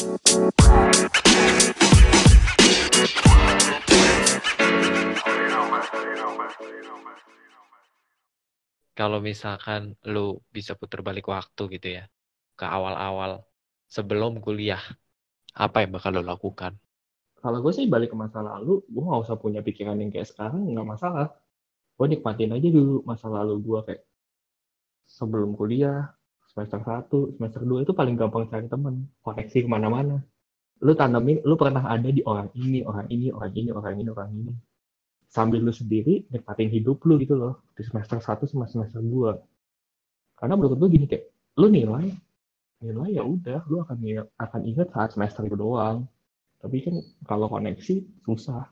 Kalau misalkan lu bisa putar balik waktu gitu ya, ke awal-awal sebelum kuliah, apa yang bakal lo lakukan? Kalau gue sih balik ke masa lalu, gue gak usah punya pikiran yang kayak sekarang, nggak masalah. Gue nikmatin aja dulu masa lalu gue kayak sebelum kuliah, semester 1, semester 2 itu paling gampang cari temen, koneksi ke mana-mana. Lu tandamin, lu pernah ada di orang ini, orang ini, orang ini, orang ini, orang ini. Sambil lu sendiri nikmatin hidup lu gitu loh, di semester 1 sama semester 2. Karena menurut gue gini kayak, lu nilai, nilai ya udah, lu akan akan ingat saat semester itu doang. Tapi kan kalau koneksi susah.